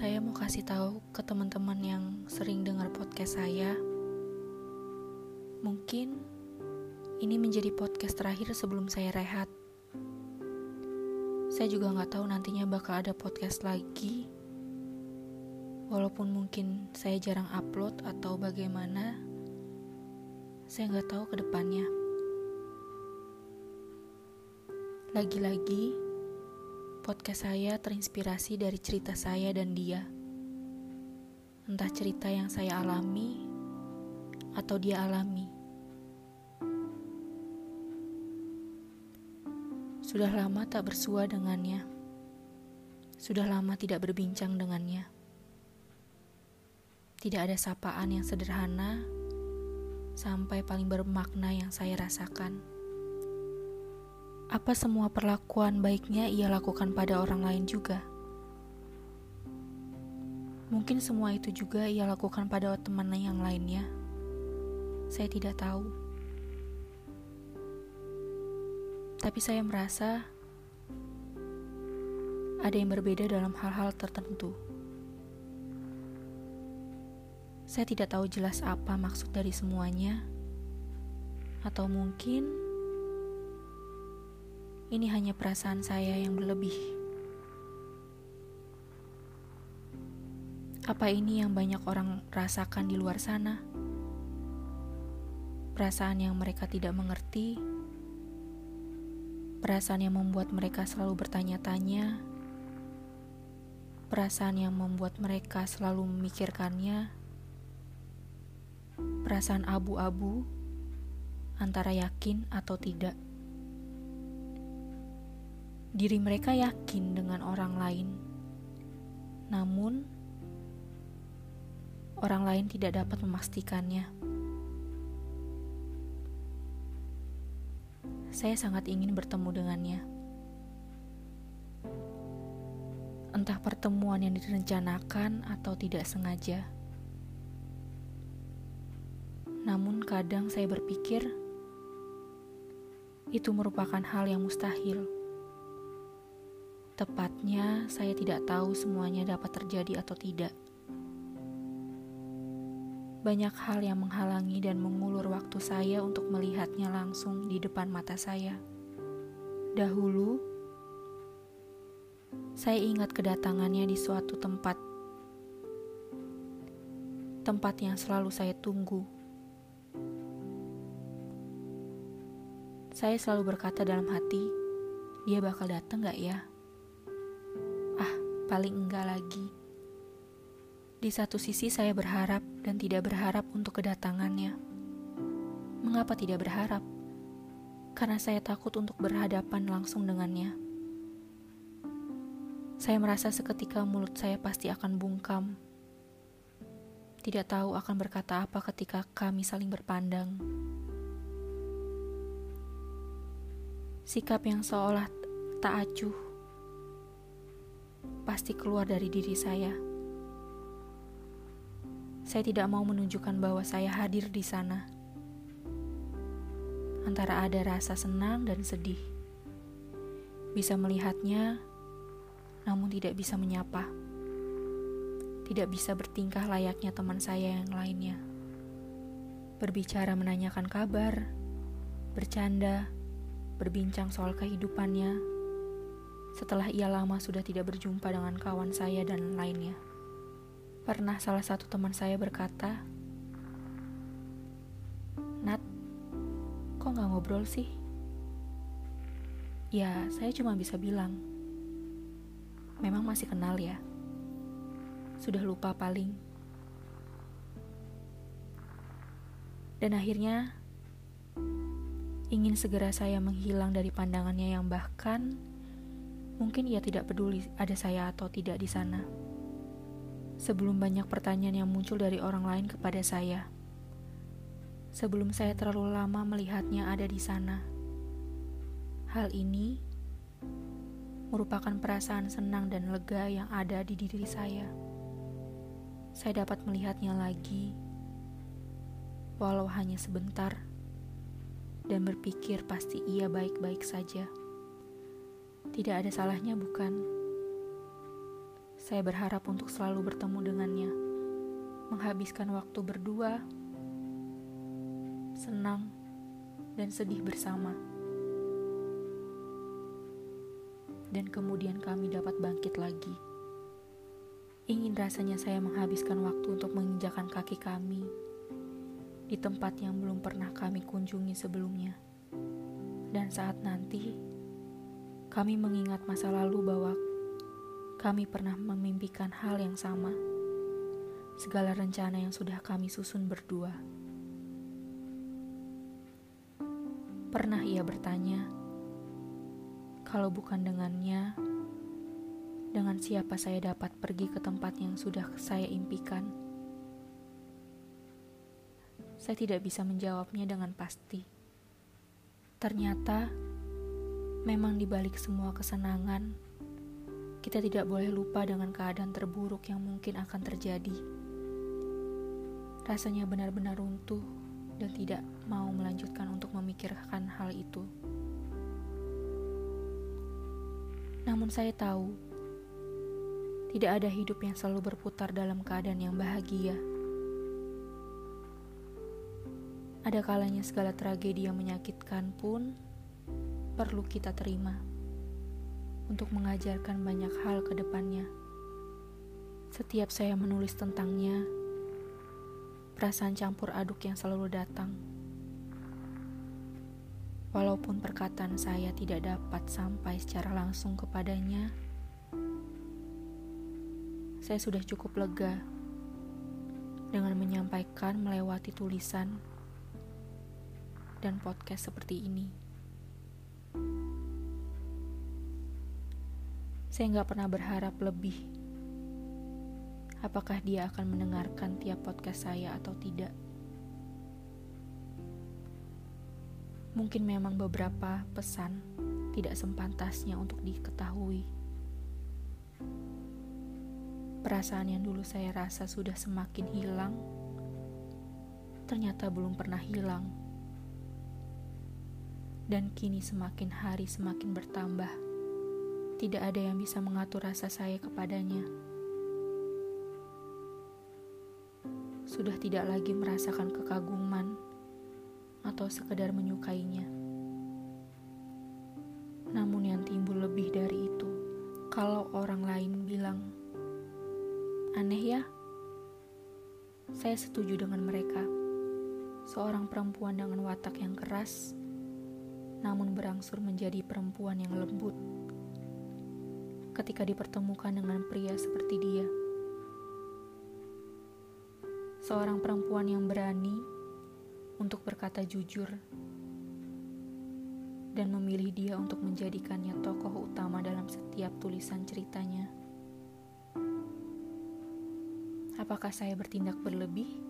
saya mau kasih tahu ke teman-teman yang sering dengar podcast saya. Mungkin ini menjadi podcast terakhir sebelum saya rehat. Saya juga nggak tahu nantinya bakal ada podcast lagi. Walaupun mungkin saya jarang upload atau bagaimana, saya nggak tahu ke depannya. Lagi-lagi, podcast saya terinspirasi dari cerita saya dan dia. Entah cerita yang saya alami atau dia alami. Sudah lama tak bersua dengannya. Sudah lama tidak berbincang dengannya. Tidak ada sapaan yang sederhana sampai paling bermakna yang saya rasakan. Apa semua perlakuan baiknya ia lakukan pada orang lain juga? Mungkin semua itu juga ia lakukan pada teman yang lainnya. Saya tidak tahu. Tapi saya merasa ada yang berbeda dalam hal-hal tertentu. Saya tidak tahu jelas apa maksud dari semuanya, atau mungkin ini hanya perasaan saya yang berlebih. Apa ini yang banyak orang rasakan di luar sana? Perasaan yang mereka tidak mengerti, perasaan yang membuat mereka selalu bertanya-tanya, perasaan yang membuat mereka selalu memikirkannya, perasaan abu-abu antara yakin atau tidak diri mereka yakin dengan orang lain, namun orang lain tidak dapat memastikannya. Saya sangat ingin bertemu dengannya. Entah pertemuan yang direncanakan atau tidak sengaja. Namun kadang saya berpikir itu merupakan hal yang mustahil. Tepatnya, saya tidak tahu semuanya dapat terjadi atau tidak. Banyak hal yang menghalangi dan mengulur waktu saya untuk melihatnya langsung di depan mata saya. Dahulu, saya ingat kedatangannya di suatu tempat, tempat yang selalu saya tunggu. Saya selalu berkata dalam hati, dia bakal datang gak ya? Paling enggak lagi. Di satu sisi saya berharap dan tidak berharap untuk kedatangannya. Mengapa tidak berharap? Karena saya takut untuk berhadapan langsung dengannya. Saya merasa seketika mulut saya pasti akan bungkam. Tidak tahu akan berkata apa ketika kami saling berpandang. Sikap yang seolah tak acuh pasti keluar dari diri saya. Saya tidak mau menunjukkan bahwa saya hadir di sana. Antara ada rasa senang dan sedih. Bisa melihatnya, namun tidak bisa menyapa. Tidak bisa bertingkah layaknya teman saya yang lainnya. Berbicara menanyakan kabar, bercanda, berbincang soal kehidupannya, setelah ia lama sudah tidak berjumpa dengan kawan saya dan lainnya. Pernah salah satu teman saya berkata, Nat, kok gak ngobrol sih? Ya, saya cuma bisa bilang, memang masih kenal ya. Sudah lupa paling. Dan akhirnya, ingin segera saya menghilang dari pandangannya yang bahkan Mungkin ia tidak peduli ada saya atau tidak di sana. Sebelum banyak pertanyaan yang muncul dari orang lain kepada saya. Sebelum saya terlalu lama melihatnya ada di sana. Hal ini merupakan perasaan senang dan lega yang ada di diri saya. Saya dapat melihatnya lagi, walau hanya sebentar, dan berpikir pasti ia baik-baik saja. Tidak ada salahnya, bukan? Saya berharap untuk selalu bertemu dengannya, menghabiskan waktu berdua, senang, dan sedih bersama. Dan kemudian kami dapat bangkit lagi. Ingin rasanya saya menghabiskan waktu untuk menginjakan kaki kami di tempat yang belum pernah kami kunjungi sebelumnya. Dan saat nanti, kami mengingat masa lalu bahwa kami pernah memimpikan hal yang sama. Segala rencana yang sudah kami susun berdua. Pernah ia bertanya, kalau bukan dengannya, dengan siapa saya dapat pergi ke tempat yang sudah saya impikan. Saya tidak bisa menjawabnya dengan pasti. Ternyata, memang di balik semua kesenangan, kita tidak boleh lupa dengan keadaan terburuk yang mungkin akan terjadi. Rasanya benar-benar runtuh dan tidak mau melanjutkan untuk memikirkan hal itu. Namun saya tahu, tidak ada hidup yang selalu berputar dalam keadaan yang bahagia. Ada kalanya segala tragedi yang menyakitkan pun perlu kita terima untuk mengajarkan banyak hal ke depannya. Setiap saya menulis tentangnya, perasaan campur aduk yang selalu datang. Walaupun perkataan saya tidak dapat sampai secara langsung kepadanya, saya sudah cukup lega dengan menyampaikan melewati tulisan dan podcast seperti ini. Saya nggak pernah berharap lebih. Apakah dia akan mendengarkan tiap podcast saya atau tidak? Mungkin memang beberapa pesan tidak sempantasnya untuk diketahui. Perasaan yang dulu saya rasa sudah semakin hilang, ternyata belum pernah hilang dan kini semakin hari semakin bertambah. Tidak ada yang bisa mengatur rasa saya kepadanya. Sudah tidak lagi merasakan kekaguman atau sekedar menyukainya. Namun yang timbul lebih dari itu, kalau orang lain bilang, "Aneh ya?" Saya setuju dengan mereka. Seorang perempuan dengan watak yang keras namun berangsur menjadi perempuan yang lembut ketika dipertemukan dengan pria seperti dia. Seorang perempuan yang berani untuk berkata jujur dan memilih dia untuk menjadikannya tokoh utama dalam setiap tulisan ceritanya. Apakah saya bertindak berlebih?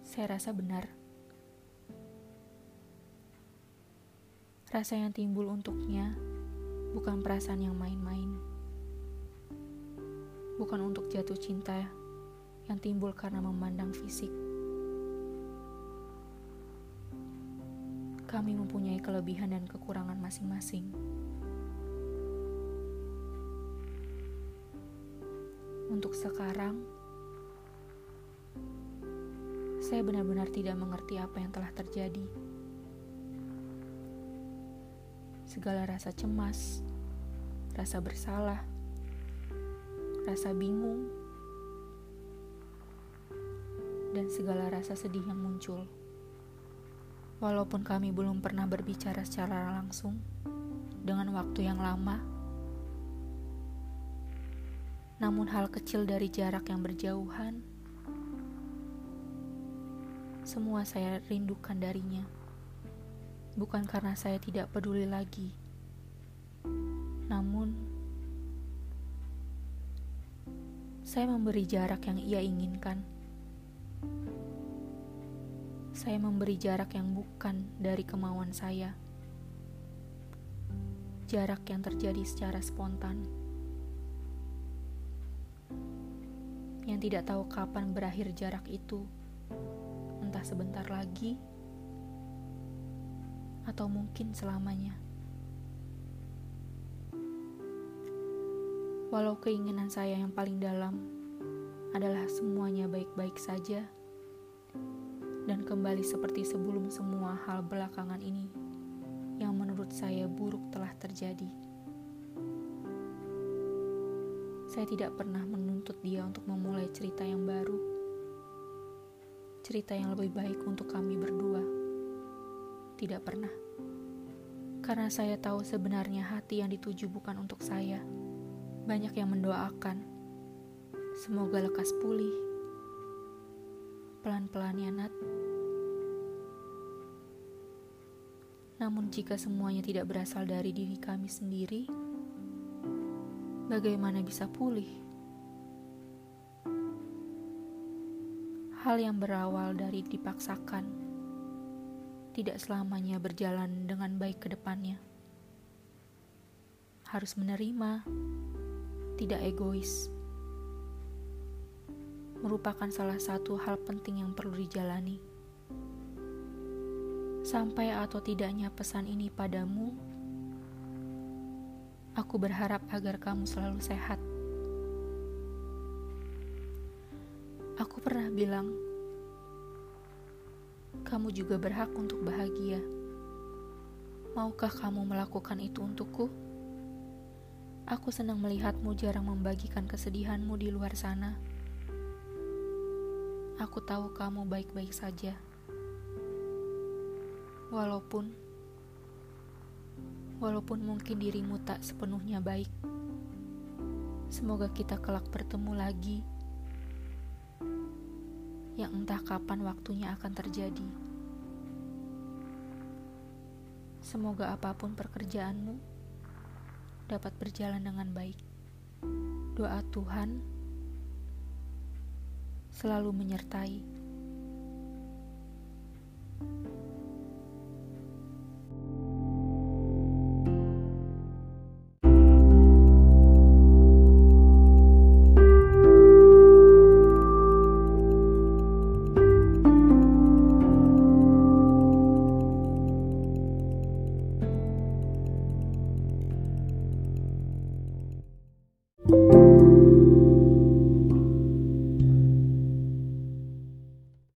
Saya rasa benar. Rasa yang timbul untuknya bukan perasaan yang main-main. Bukan untuk jatuh cinta yang timbul karena memandang fisik. Kami mempunyai kelebihan dan kekurangan masing-masing. Untuk sekarang, saya benar-benar tidak mengerti apa yang telah terjadi. Segala rasa cemas, rasa bersalah, rasa bingung, dan segala rasa sedih yang muncul. Walaupun kami belum pernah berbicara secara langsung dengan waktu yang lama, namun hal kecil dari jarak yang berjauhan, semua saya rindukan darinya bukan karena saya tidak peduli lagi, namun saya memberi jarak yang ia inginkan. Saya memberi jarak yang bukan dari kemauan saya, jarak yang terjadi secara spontan, yang tidak tahu kapan berakhir jarak itu, entah sebentar lagi atau mungkin selamanya. Walau keinginan saya yang paling dalam adalah semuanya baik-baik saja, dan kembali seperti sebelum semua hal belakangan ini yang menurut saya buruk telah terjadi. Saya tidak pernah menuntut dia untuk memulai cerita yang baru, cerita yang lebih baik untuk kami berdua. Tidak pernah karena saya tahu sebenarnya hati yang dituju bukan untuk saya. Banyak yang mendoakan, semoga lekas pulih. Pelan-pelan ya Nat. Namun jika semuanya tidak berasal dari diri kami sendiri, bagaimana bisa pulih? Hal yang berawal dari dipaksakan tidak selamanya berjalan dengan baik ke depannya. Harus menerima, tidak egois, merupakan salah satu hal penting yang perlu dijalani. Sampai atau tidaknya pesan ini padamu, aku berharap agar kamu selalu sehat. Aku pernah bilang, kamu juga berhak untuk bahagia. Maukah kamu melakukan itu untukku? Aku senang melihatmu jarang membagikan kesedihanmu di luar sana. Aku tahu kamu baik-baik saja. Walaupun walaupun mungkin dirimu tak sepenuhnya baik. Semoga kita kelak bertemu lagi yang entah kapan waktunya akan terjadi. Semoga apa pun pekerjaanmu dapat berjalan dengan baik. Doa Tuhan selalu menyertai.